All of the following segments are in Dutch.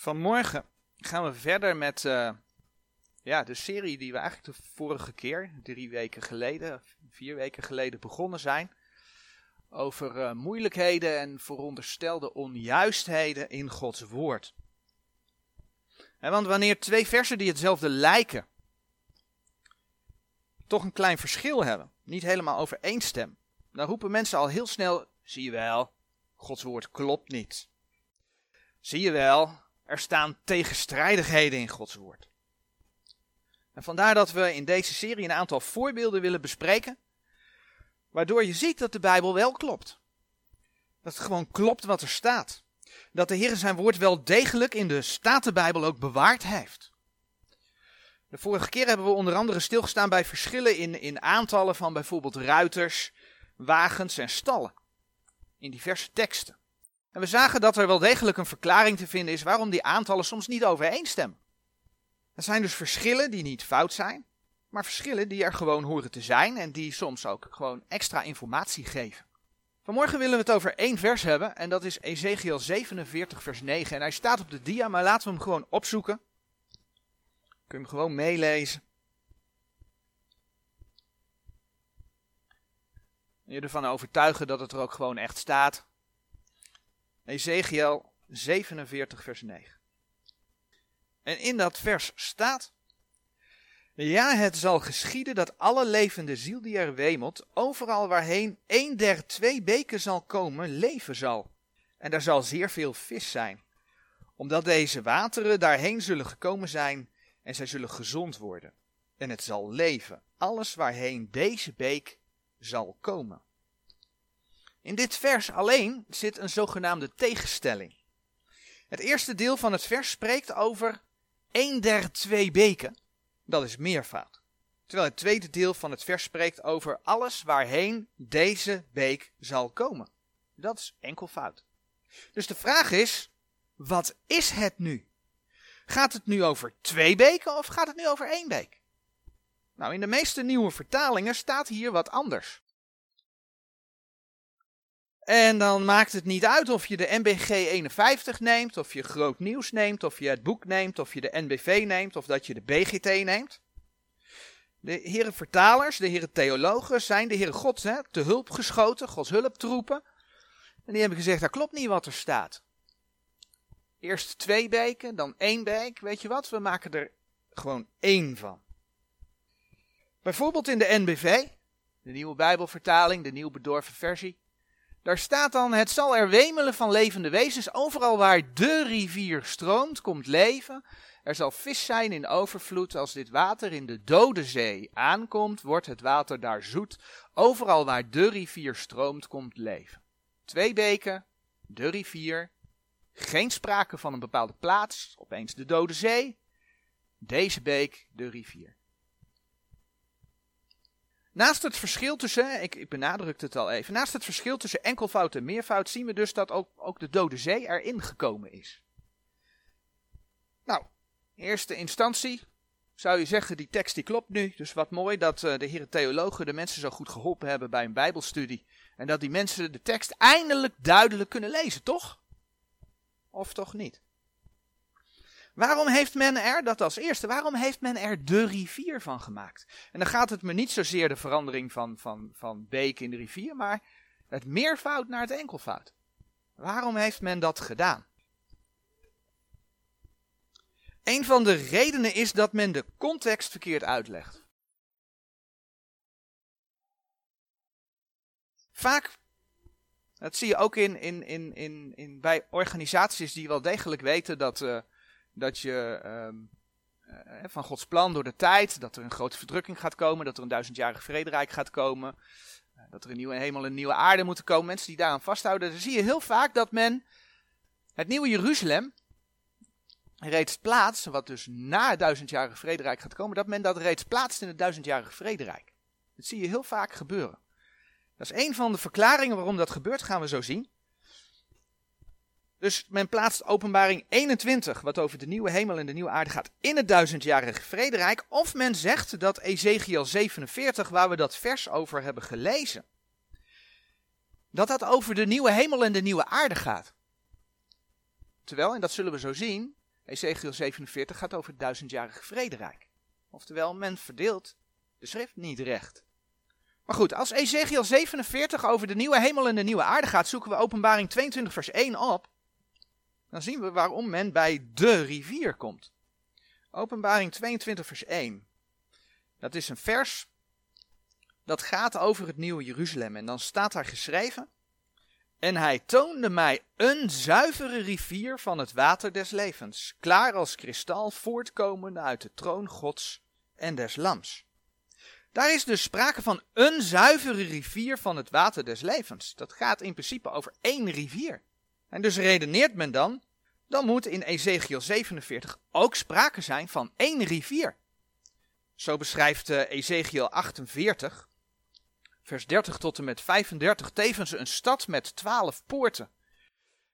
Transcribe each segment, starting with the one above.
Vanmorgen gaan we verder met uh, ja, de serie die we eigenlijk de vorige keer, drie weken geleden, vier weken geleden begonnen zijn. Over uh, moeilijkheden en veronderstelde onjuistheden in Gods woord. En want wanneer twee versen die hetzelfde lijken, toch een klein verschil hebben, niet helemaal overeenstemmen, dan roepen mensen al heel snel, zie je wel, Gods woord klopt niet. Zie je wel, er staan tegenstrijdigheden in Gods woord. En vandaar dat we in deze serie een aantal voorbeelden willen bespreken, waardoor je ziet dat de Bijbel wel klopt. Dat het gewoon klopt wat er staat. Dat de Heer zijn woord wel degelijk in de Statenbijbel ook bewaard heeft. De vorige keer hebben we onder andere stilgestaan bij verschillen in, in aantallen van bijvoorbeeld ruiters, wagens en stallen. In diverse teksten. En we zagen dat er wel degelijk een verklaring te vinden is waarom die aantallen soms niet overeenstemmen. Er zijn dus verschillen die niet fout zijn, maar verschillen die er gewoon horen te zijn en die soms ook gewoon extra informatie geven. Vanmorgen willen we het over één vers hebben en dat is Ezekiel 47 vers 9 en hij staat op de dia, maar laten we hem gewoon opzoeken. Kun je hem gewoon meelezen. En je ervan overtuigen dat het er ook gewoon echt staat. Ezekiel 47, vers 9. En in dat vers staat: Ja, het zal geschieden dat alle levende ziel die er wemelt, overal waarheen een der twee beken zal komen, leven zal. En daar zal zeer veel vis zijn, omdat deze wateren daarheen zullen gekomen zijn en zij zullen gezond worden. En het zal leven, alles waarheen deze beek zal komen. In dit vers alleen zit een zogenaamde tegenstelling. Het eerste deel van het vers spreekt over een der twee beken. Dat is meervoud. Terwijl het tweede deel van het vers spreekt over alles waarheen deze beek zal komen. Dat is enkelvoud. Dus de vraag is, wat is het nu? Gaat het nu over twee beken of gaat het nu over één beek? Nou, in de meeste nieuwe vertalingen staat hier wat anders. En dan maakt het niet uit of je de NBG 51 neemt, of je Groot Nieuws neemt, of je het boek neemt, of je de NBV neemt, of dat je de BGT neemt. De heren vertalers, de heren theologen zijn de heren Gods hè, te hulp geschoten, Gods hulptroepen. En die hebben gezegd, dat klopt niet wat er staat. Eerst twee beken, dan één beek. Weet je wat, we maken er gewoon één van. Bijvoorbeeld in de NBV, de nieuwe Bijbelvertaling, de nieuw bedorven versie. Daar staat dan: Het zal er wemelen van levende wezens. Overal waar de rivier stroomt, komt leven. Er zal vis zijn in overvloed. Als dit water in de dode zee aankomt, wordt het water daar zoet. Overal waar de rivier stroomt, komt leven. Twee beken, de rivier. Geen sprake van een bepaalde plaats, opeens de dode zee. Deze beek, de rivier. Naast het verschil tussen, ik, ik benadrukte het al even, naast het verschil tussen enkelvoud en meervoud zien we dus dat ook, ook de Dode Zee erin gekomen is. Nou, eerste instantie zou je zeggen, die tekst die klopt nu. Dus wat mooi dat uh, de heren theologen de mensen zo goed geholpen hebben bij een bijbelstudie. En dat die mensen de tekst eindelijk duidelijk kunnen lezen, toch? Of toch niet? Waarom heeft men er, dat als eerste, waarom heeft men er de rivier van gemaakt? En dan gaat het me niet zozeer de verandering van, van, van beek in de rivier, maar het meervoud naar het enkelvoud. Waarom heeft men dat gedaan? Een van de redenen is dat men de context verkeerd uitlegt. Vaak, dat zie je ook in, in, in, in, in, bij organisaties die wel degelijk weten dat, uh, dat je um, uh, van Gods plan door de tijd, dat er een grote verdrukking gaat komen, dat er een duizendjarig vrederijk gaat komen, uh, dat er een nieuwe hemel en een nieuwe aarde moeten komen. Mensen die daaraan vasthouden, dan zie je heel vaak dat men het nieuwe Jeruzalem reeds plaatst, wat dus na het duizendjarige vrederijk gaat komen, dat men dat reeds plaatst in het duizendjarige vrederijk. Dat zie je heel vaak gebeuren. Dat is een van de verklaringen waarom dat gebeurt, gaan we zo zien. Dus men plaatst openbaring 21, wat over de nieuwe hemel en de nieuwe aarde gaat, in het duizendjarige vrederijk. Of men zegt dat Ezekiel 47, waar we dat vers over hebben gelezen, dat dat over de nieuwe hemel en de nieuwe aarde gaat. Terwijl, en dat zullen we zo zien, Ezekiel 47 gaat over het duizendjarige vrederijk. Oftewel, men verdeelt de schrift niet recht. Maar goed, als Ezekiel 47 over de nieuwe hemel en de nieuwe aarde gaat, zoeken we openbaring 22 vers 1 op. Dan zien we waarom men bij de rivier komt. Openbaring 22 vers 1. Dat is een vers dat gaat over het nieuwe Jeruzalem. En dan staat daar geschreven. En hij toonde mij een zuivere rivier van het water des levens, klaar als kristal, voortkomende uit de troon Gods en des Lams. Daar is dus sprake van een zuivere rivier van het water des levens. Dat gaat in principe over één rivier. En dus redeneert men dan, dan moet in Ezekiel 47 ook sprake zijn van één rivier. Zo beschrijft uh, Ezekiel 48, vers 30 tot en met 35, tevens een stad met twaalf poorten.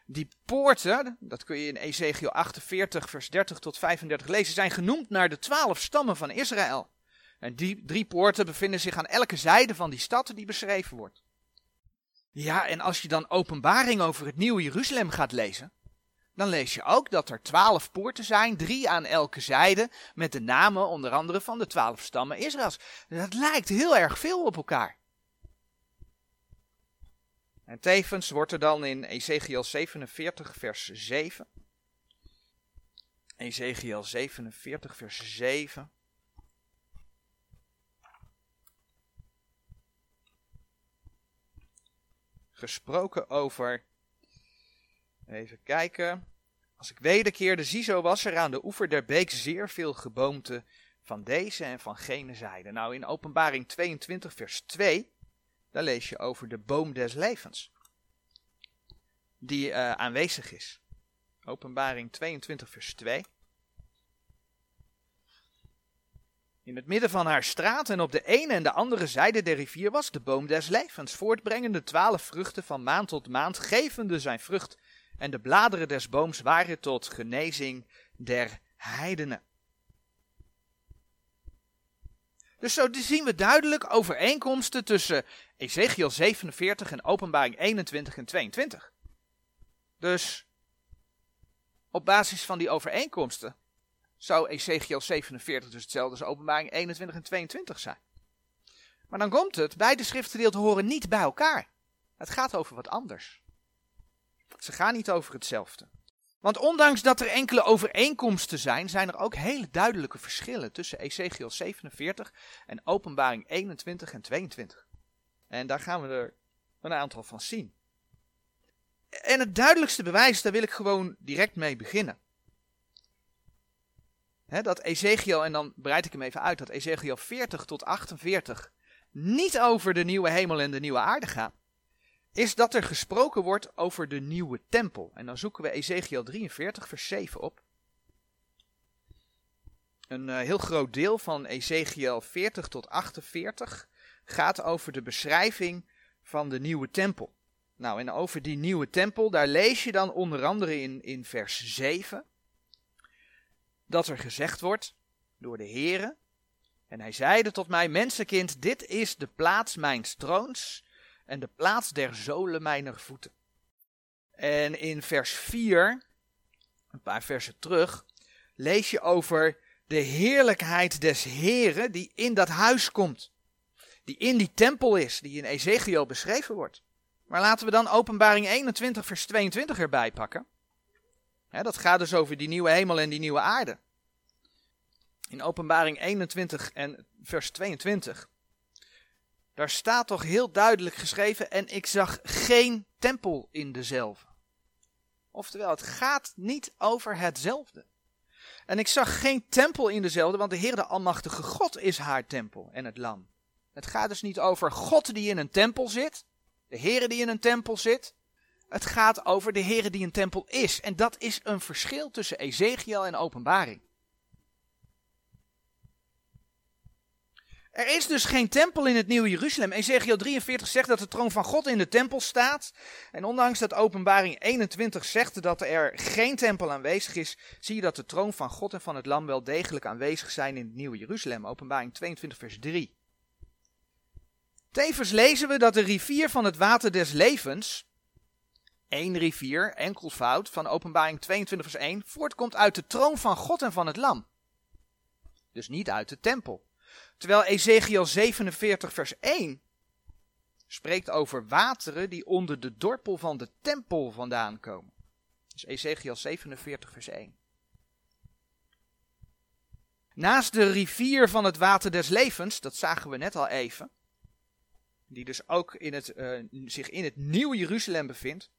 Die poorten, dat kun je in Ezekiel 48, vers 30 tot 35 lezen, zijn genoemd naar de twaalf stammen van Israël. En die drie poorten bevinden zich aan elke zijde van die stad die beschreven wordt. Ja, en als je dan openbaring over het nieuwe Jeruzalem gaat lezen, dan lees je ook dat er twaalf poorten zijn, drie aan elke zijde, met de namen onder andere van de twaalf stammen Israëls. Dat lijkt heel erg veel op elkaar. En tevens wordt er dan in Ezekiel 47, vers 7. Ezekiel 47, vers 7. Gesproken over. Even kijken. Als ik wederkeerde, zie zo was er aan de oever der beek zeer veel geboomte van deze en van gene zijde. Nou, in openbaring 22, vers 2 daar lees je over de boom des levens. Die uh, aanwezig is. Openbaring 22, vers 2. In het midden van haar straat en op de ene en de andere zijde der rivier was de boom des levens, voortbrengende twaalf vruchten van maand tot maand, gevende zijn vrucht. En de bladeren des booms waren tot genezing der heidenen. Dus zo zien we duidelijk overeenkomsten tussen Ezekiel 47 en Openbaring 21 en 22. Dus op basis van die overeenkomsten zou Ezekiel 47 dus hetzelfde als Openbaring 21 en 22 zijn. Maar dan komt het, beide schriftgedeelten horen niet bij elkaar. Het gaat over wat anders. Ze gaan niet over hetzelfde. Want ondanks dat er enkele overeenkomsten zijn, zijn er ook hele duidelijke verschillen tussen Ezekiel 47 en Openbaring 21 en 22. En daar gaan we er een aantal van zien. En het duidelijkste bewijs, daar wil ik gewoon direct mee beginnen. Dat Ezekiel, en dan breid ik hem even uit, dat Ezekiel 40 tot 48 niet over de nieuwe hemel en de nieuwe aarde gaat is dat er gesproken wordt over de nieuwe tempel. En dan zoeken we Ezekiel 43, vers 7 op. Een uh, heel groot deel van Ezekiel 40 tot 48 gaat over de beschrijving van de nieuwe tempel. Nou, en over die nieuwe tempel, daar lees je dan onder andere in, in vers 7 dat er gezegd wordt door de Heere. En hij zeide tot mij, mensenkind, dit is de plaats mijns troons en de plaats der zolen mijner voeten. En in vers 4, een paar versen terug, lees je over de heerlijkheid des Heren die in dat huis komt. Die in die tempel is, die in Ezekiel beschreven wordt. Maar laten we dan openbaring 21 vers 22 erbij pakken. Dat gaat dus over die nieuwe hemel en die nieuwe aarde. In openbaring 21 en vers 22 daar staat toch heel duidelijk geschreven: En ik zag geen tempel in dezelfde. Oftewel, het gaat niet over hetzelfde. En ik zag geen tempel in dezelfde, want de Heer de Almachtige God is haar tempel en het lam. Het gaat dus niet over God die in een tempel zit, de Heer die in een tempel zit. Het gaat over de Heer die een tempel is. En dat is een verschil tussen Ezekiel en Openbaring. Er is dus geen tempel in het Nieuwe Jeruzalem. Ezekiel 43 zegt dat de troon van God in de tempel staat. En ondanks dat Openbaring 21 zegt dat er geen tempel aanwezig is, zie je dat de troon van God en van het Lam wel degelijk aanwezig zijn in het Nieuwe Jeruzalem. Openbaring 22 vers 3. Tevens lezen we dat de rivier van het water des levens één rivier, enkelvoud, van openbaring 22 vers 1, voortkomt uit de troon van God en van het lam. Dus niet uit de tempel. Terwijl Ezekiel 47 vers 1 spreekt over wateren die onder de dorpel van de tempel vandaan komen. Dus Ezekiel 47 vers 1. Naast de rivier van het water des levens, dat zagen we net al even, die dus ook in het, uh, zich in het nieuwe Jeruzalem bevindt,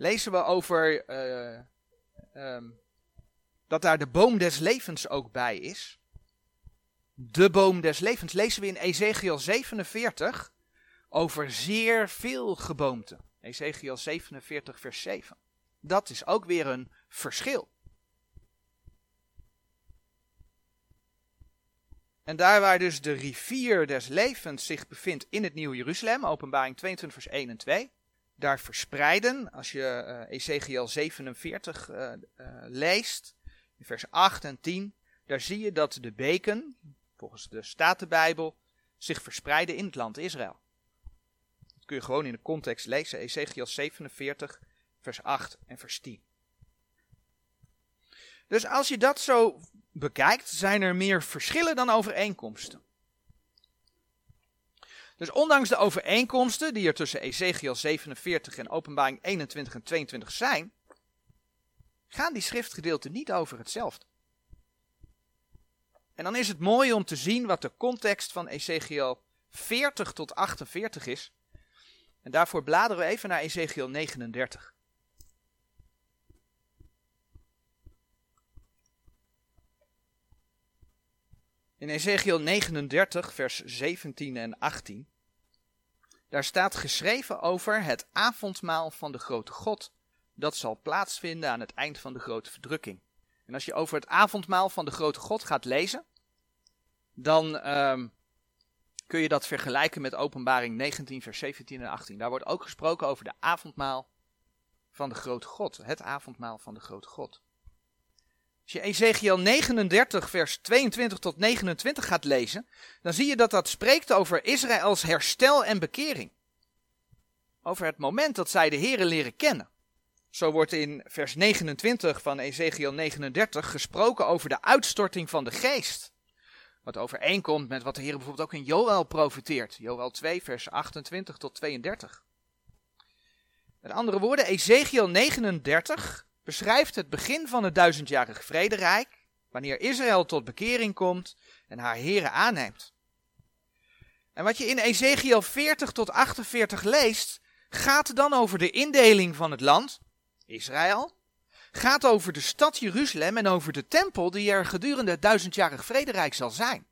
lezen we over uh, um, dat daar de boom des levens ook bij is. De boom des levens lezen we in Ezekiel 47 over zeer veel geboomte. Ezekiel 47 vers 7. Dat is ook weer een verschil. En daar waar dus de rivier des levens zich bevindt in het Nieuwe Jeruzalem, openbaring 22 vers 1 en 2, daar verspreiden, als je uh, Ezekiel 47 uh, uh, leest, in vers 8 en 10, daar zie je dat de beken, volgens de Statenbijbel, zich verspreiden in het land Israël. Dat kun je gewoon in de context lezen, Ezekiel 47 vers 8 en vers 10. Dus als je dat zo bekijkt, zijn er meer verschillen dan overeenkomsten. Dus ondanks de overeenkomsten die er tussen Ezekiel 47 en Openbaring 21 en 22 zijn, gaan die schriftgedeelten niet over hetzelfde. En dan is het mooi om te zien wat de context van Ezekiel 40 tot 48 is. En daarvoor bladeren we even naar Ezekiel 39. In Ezekiel 39, vers 17 en 18. Daar staat geschreven over het avondmaal van de grote God. Dat zal plaatsvinden aan het eind van de grote verdrukking. En als je over het avondmaal van de grote God gaat lezen, dan um, kun je dat vergelijken met Openbaring 19, vers 17 en 18. Daar wordt ook gesproken over de avondmaal van de grote God. Het avondmaal van de grote God. Als je Ezekiel 39, vers 22 tot 29 gaat lezen, dan zie je dat dat spreekt over Israëls herstel en bekering. Over het moment dat zij de Here leren kennen. Zo wordt in vers 29 van Ezekiel 39 gesproken over de uitstorting van de geest. Wat overeenkomt met wat de Heer bijvoorbeeld ook in Joel profeteert. Joel 2, vers 28 tot 32. Met andere woorden, Ezekiel 39 beschrijft het begin van het duizendjarig vrederijk, wanneer Israël tot bekering komt en haar heren aanneemt. En wat je in Ezekiel 40 tot 48 leest, gaat dan over de indeling van het land, Israël, gaat over de stad Jeruzalem en over de tempel die er gedurende het duizendjarig vrederijk zal zijn.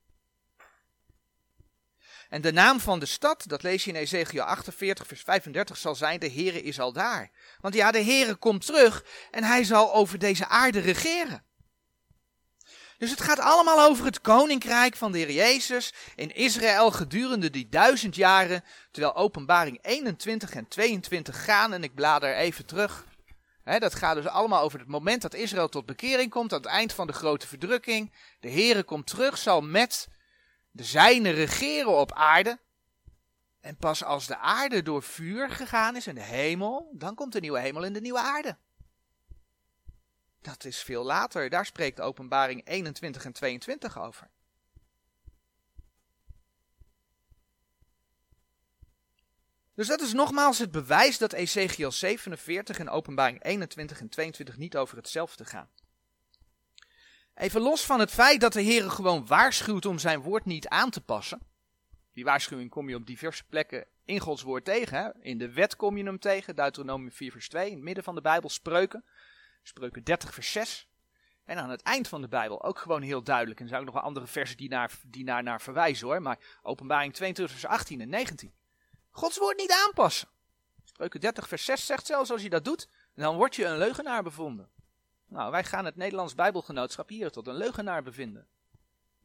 En de naam van de stad, dat lees je in Ezekiel 48, vers 35, zal zijn: De Heere is al daar. Want ja, de Heere komt terug en hij zal over deze aarde regeren. Dus het gaat allemaal over het koninkrijk van de Heer Jezus in Israël gedurende die duizend jaren, terwijl openbaring 21 en 22 gaan. En ik blader even terug. dat gaat dus allemaal over het moment dat Israël tot bekering komt, aan het eind van de grote verdrukking. De Heere komt terug, zal met de zijne regeren op aarde. En pas als de aarde door vuur gegaan is en de hemel, dan komt de nieuwe hemel en de nieuwe aarde. Dat is veel later, daar spreekt openbaring 21 en 22 over. Dus dat is nogmaals het bewijs dat Ezekiel 47 en openbaring 21 en 22 niet over hetzelfde gaan. Even los van het feit dat de Heer gewoon waarschuwt om zijn woord niet aan te passen. Die waarschuwing kom je op diverse plekken in Gods woord tegen. Hè? In de wet kom je hem tegen, Deuteronomium 4 vers 2, in het midden van de Bijbel spreuken. Spreuken 30 vers 6. En aan het eind van de Bijbel ook gewoon heel duidelijk. En er zijn ook nog wel andere versen die naar, die naar, naar verwijzen hoor. Maar openbaring 22 vers 18 en 19. Gods woord niet aanpassen. Spreuken 30 vers 6 zegt zelfs als je dat doet, dan word je een leugenaar bevonden. Nou, wij gaan het Nederlands Bijbelgenootschap hier tot een leugenaar bevinden.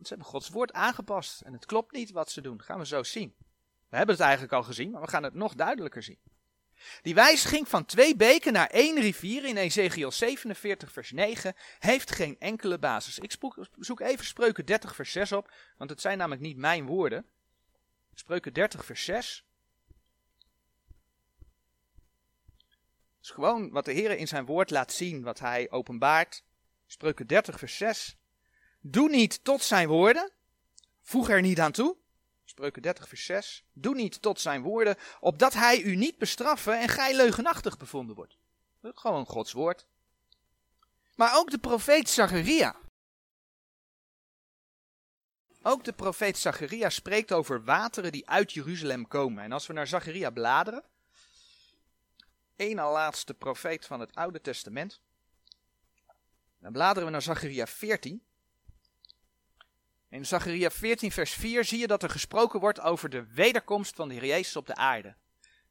Ze hebben Gods woord aangepast en het klopt niet wat ze doen. Gaan we zo zien. We hebben het eigenlijk al gezien, maar we gaan het nog duidelijker zien. Die wijziging van twee beken naar één rivier in Ezekiel 47 vers 9 heeft geen enkele basis. Ik zoek even Spreuken 30 vers 6 op, want het zijn namelijk niet mijn woorden. Spreuken 30 vers 6. Is gewoon wat de Heer in zijn woord laat zien, wat hij openbaart. Spreuken 30, vers 6. Doe niet tot zijn woorden, voeg er niet aan toe. Spreuken 30, vers 6. Doe niet tot zijn woorden, opdat hij u niet bestraffen en gij leugenachtig bevonden wordt. Gewoon Gods woord. Maar ook de profeet Zacharia. Ook de profeet Zacharia spreekt over wateren die uit Jeruzalem komen. En als we naar Zacharia bladeren, al laatste profeet van het Oude Testament, dan bladeren we naar Zacharia 14. In Zacharia 14, vers 4 zie je dat er gesproken wordt over de wederkomst van de Heer Jezus op de aarde.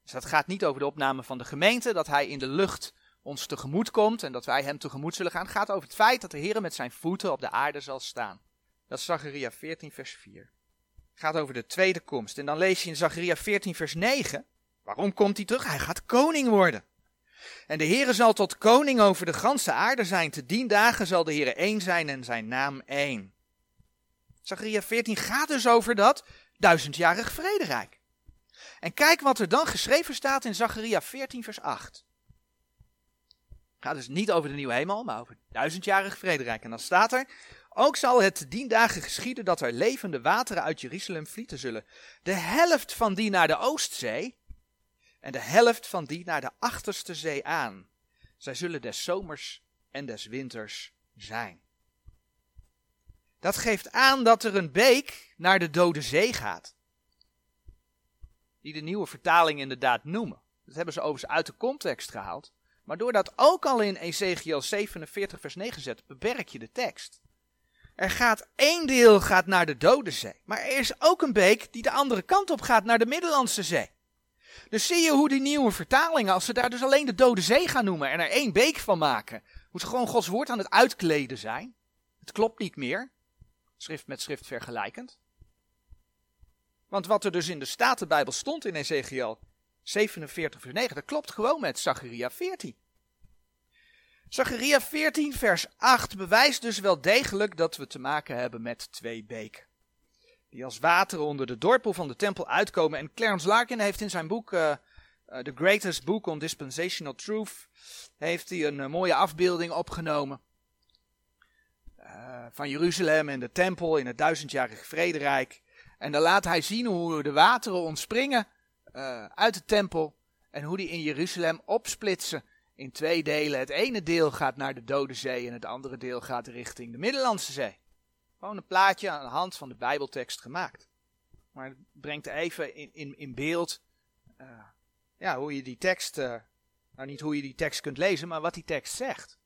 Dus dat gaat niet over de opname van de gemeente, dat hij in de lucht ons tegemoet komt en dat wij hem tegemoet zullen gaan. Het gaat over het feit dat de Heer met zijn voeten op de aarde zal staan. Dat is Zacharia 14, vers 4. Het gaat over de tweede komst. En dan lees je in Zacharia 14, vers 9. Waarom komt hij terug? Hij gaat koning worden. En de Heere zal tot koning over de ganse aarde zijn. Te dien dagen zal de Heere één zijn en zijn naam één. Zacharia 14 gaat dus over dat duizendjarig vrederijk. En kijk wat er dan geschreven staat in Zacharia 14 vers 8. Het gaat dus niet over de nieuwe hemel, maar over duizendjarig vrederijk. En dan staat er, ook zal het dien dagen geschieden dat er levende wateren uit Jeruzalem vlieten zullen. De helft van die naar de Oostzee en de helft van die naar de achterste zee aan. Zij zullen des zomers en des winters zijn. Dat geeft aan dat er een beek naar de Dode Zee gaat. Die de nieuwe vertaling inderdaad noemen. Dat hebben ze overigens uit de context gehaald. Maar door dat ook al in Ezekiel 47 vers 9 zet, beperk je de tekst. Er gaat één deel gaat naar de Dode Zee. Maar er is ook een beek die de andere kant op gaat naar de Middellandse Zee. Dus zie je hoe die nieuwe vertalingen, als ze daar dus alleen de Dode Zee gaan noemen en er één beek van maken, hoe ze gewoon Gods woord aan het uitkleden zijn. Het klopt niet meer schrift met schrift vergelijkend. Want wat er dus in de Statenbijbel stond in Ezekiel 47 vers 9, dat klopt gewoon met Zacharia 14. Zacharia 14 vers 8 bewijst dus wel degelijk dat we te maken hebben met twee beken. Die als wateren onder de dorpel van de tempel uitkomen. En Clarence Larkin heeft in zijn boek uh, The Greatest Book on Dispensational Truth heeft hij een uh, mooie afbeelding opgenomen van Jeruzalem en de tempel in het duizendjarige vrederijk. En dan laat hij zien hoe de wateren ontspringen uit de tempel en hoe die in Jeruzalem opsplitsen in twee delen. Het ene deel gaat naar de Dode Zee en het andere deel gaat richting de Middellandse Zee. Gewoon een plaatje aan de hand van de Bijbeltekst gemaakt. Maar het brengt even in, in, in beeld uh, ja, hoe je die tekst, uh, nou niet hoe je die tekst kunt lezen, maar wat die tekst zegt.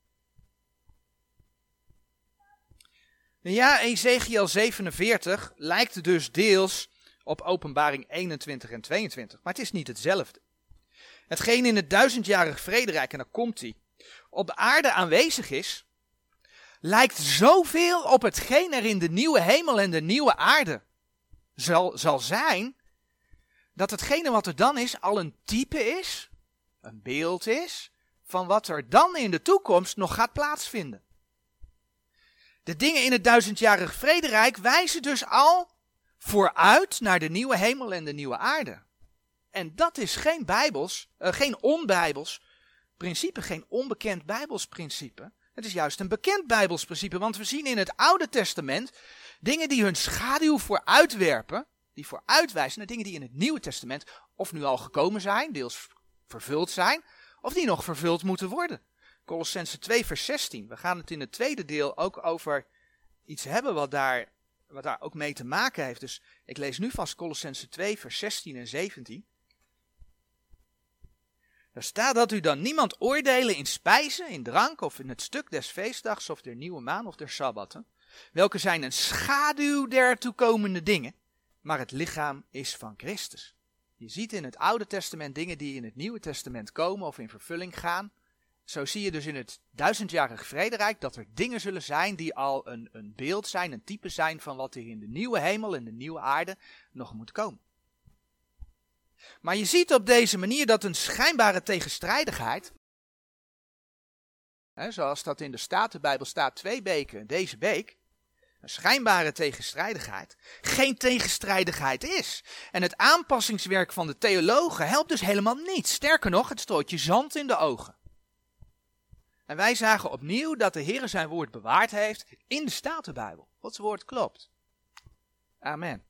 Ja, Ezekiel 47 lijkt dus deels op openbaring 21 en 22, maar het is niet hetzelfde. Hetgeen in het duizendjarig vrederijk, en dan komt hij, op de aarde aanwezig is, lijkt zoveel op hetgeen er in de nieuwe hemel en de nieuwe aarde zal, zal zijn, dat hetgene wat er dan is al een type is, een beeld is, van wat er dan in de toekomst nog gaat plaatsvinden. De dingen in het duizendjarig vrederijk wijzen dus al vooruit naar de nieuwe hemel en de nieuwe aarde. En dat is geen bijbels, uh, geen onbijbels principe, geen onbekend bijbels principe. Het is juist een bekend bijbels principe, want we zien in het Oude Testament dingen die hun schaduw vooruitwerpen, die vooruitwijzen naar dingen die in het Nieuwe Testament of nu al gekomen zijn, deels vervuld zijn, of die nog vervuld moeten worden. Colossense 2, vers 16. We gaan het in het tweede deel ook over iets hebben wat daar, wat daar ook mee te maken heeft. Dus ik lees nu vast Colossense 2, vers 16 en 17. Er staat dat u dan niemand oordelen in spijzen, in drank of in het stuk des feestdags of der nieuwe maan of der sabbatten, welke zijn een schaduw der toekomende dingen, maar het lichaam is van Christus. Je ziet in het Oude Testament dingen die in het Nieuwe Testament komen of in vervulling gaan. Zo zie je dus in het duizendjarig vrederijk dat er dingen zullen zijn die al een, een beeld zijn, een type zijn van wat er in de nieuwe hemel en de nieuwe aarde nog moet komen. Maar je ziet op deze manier dat een schijnbare tegenstrijdigheid, hè, zoals dat in de Statenbijbel staat, twee beken, deze beek, een schijnbare tegenstrijdigheid, geen tegenstrijdigheid is. En het aanpassingswerk van de theologen helpt dus helemaal niet. Sterker nog, het strooit je zand in de ogen. En wij zagen opnieuw dat de Heer zijn woord bewaard heeft in de Statenbijbel. Gods woord klopt. Amen.